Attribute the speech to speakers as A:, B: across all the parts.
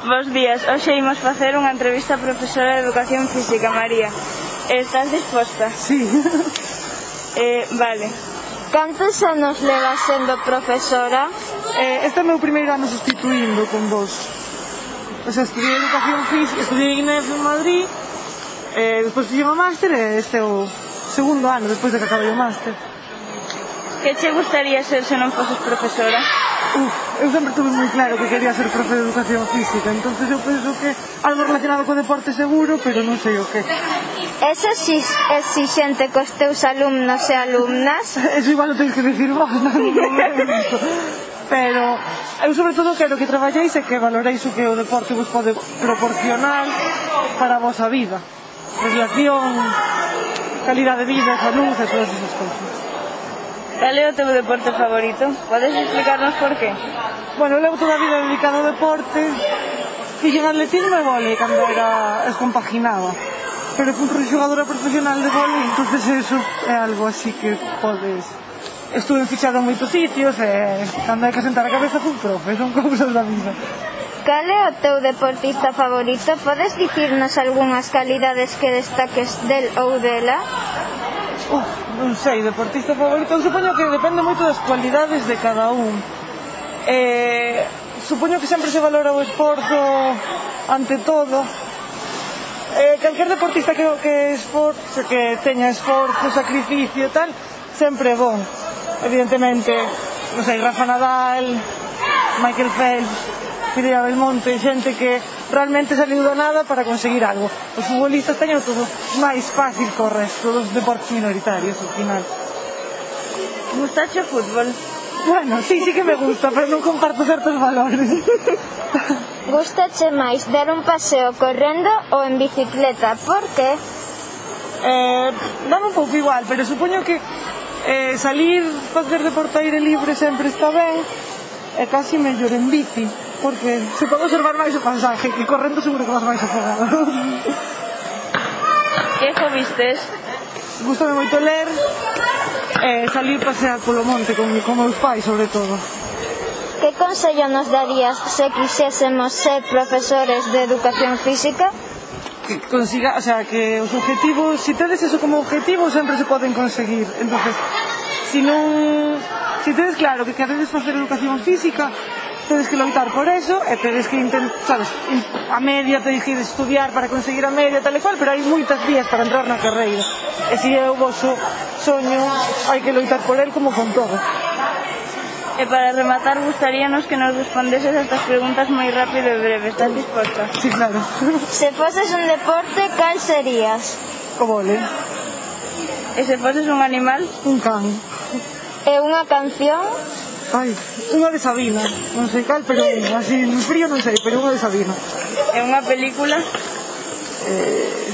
A: Bos días, hoxe imos facer unha entrevista á profesora de Educación Física, María. Estás disposta?
B: Sí.
A: Eh, vale.
C: Cantos anos levas sendo profesora?
B: Eh, este é o meu primeiro ano sustituindo con vos. O sea, estudiei Educación Física, estudiei INEF en Madrid, eh, despois fixe o máster e este é o segundo ano despois de que acabei o máster.
A: Que che gustaría ser se non foses profesora?
B: Uf, eu sempre tuve moi claro que quería ser profe de educación física, entonces eu penso que algo relacionado co deporte seguro, pero non sei o que.
C: Es exixente cos teus alumnos e alumnas?
B: Eso igual o tens que decir vos, non, non pero eu sobre todo quero que traballeis e que valoreis o que o deporte vos pode proporcionar para a vosa vida relación, calidad de vida, salud e todas esas cousas
A: Cal é o teu deporte favorito? Podes explicarnos por qué?
B: Bueno, levo toda a vida dedicada ao deporte. Fixen atletismo e vole cando era descompaginaba. Pero fui xogadora profesional de vole, entonces eso é algo así que podes estuve fichado en moitos sitios eh, e cando hai que sentar a cabeza fui profe, son cousas da vida.
C: Cal é o teu deportista favorito? Podes dicirnos algunhas calidades que destaques del ou dela?
B: sei, deportista favorito, eu supoño que depende moito das cualidades de cada un. Eh, supoño que sempre se valora o esforzo ante todo. Eh, calquer deportista que, que, esforzo, que teña esforzo, sacrificio e tal, sempre é bon. Evidentemente, non sei, Rafa Nadal, Michael Phelps, Filia Belmonte, xente que realmente saliu do nada para conseguir algo. Os futbolistas teñen todo máis fácil co resto dos deportes minoritarios, ao final.
A: Gustache o fútbol?
B: Bueno, sí, sí que me gusta, pero non comparto certos valores.
C: Gustache máis dar un paseo correndo ou en bicicleta, por que?
B: Eh, dame un pouco igual, pero supoño que eh, salir, facer deporte aire libre sempre está ben, e casi mellor en bici, porque se pode observar máis o pasaje, que correndo seguro que vas máis afogado.
A: Que hobbies
B: Gústame moito ler, e salir pasear polo monte con, con meus pais, sobre todo.
C: Que consello nos darías se quixésemos ser profesores de educación física?
B: que consiga, o sea, que os objetivos, se si tedes eso como objetivo, sempre se poden conseguir. Entonces, se si non Se tedes claro que queredes facer educación física, tedes que loitar por eso e tedes que intentar, sabes, a media tedes que estudiar para conseguir a media tal e cual, pero hai moitas vías para entrar na carreira. E se é o vosso soño, hai que loitar por el como con todo.
A: E para rematar, gustaríanos que nos respondeses a estas preguntas moi rápido e breve. Estás disposta?
B: Sí, claro.
C: se foses un deporte, cal serías?
B: O vole.
A: E se foses un animal?
B: Un can.
C: É unha canción
B: Ai, unha de Sabina, non sei cal, pero así en frío non sei, pero unha de Sabina.
A: É unha película eh...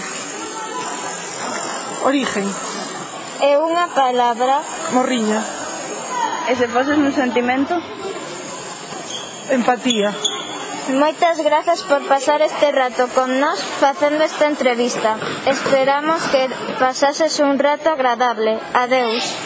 B: Origen.
C: É unha palabra
B: Morriña.
A: E se foses un sentimento?
B: Empatía.
C: Moitas grazas por pasar este rato con nós facendo esta entrevista. Esperamos que pasases un rato agradable. Adeus.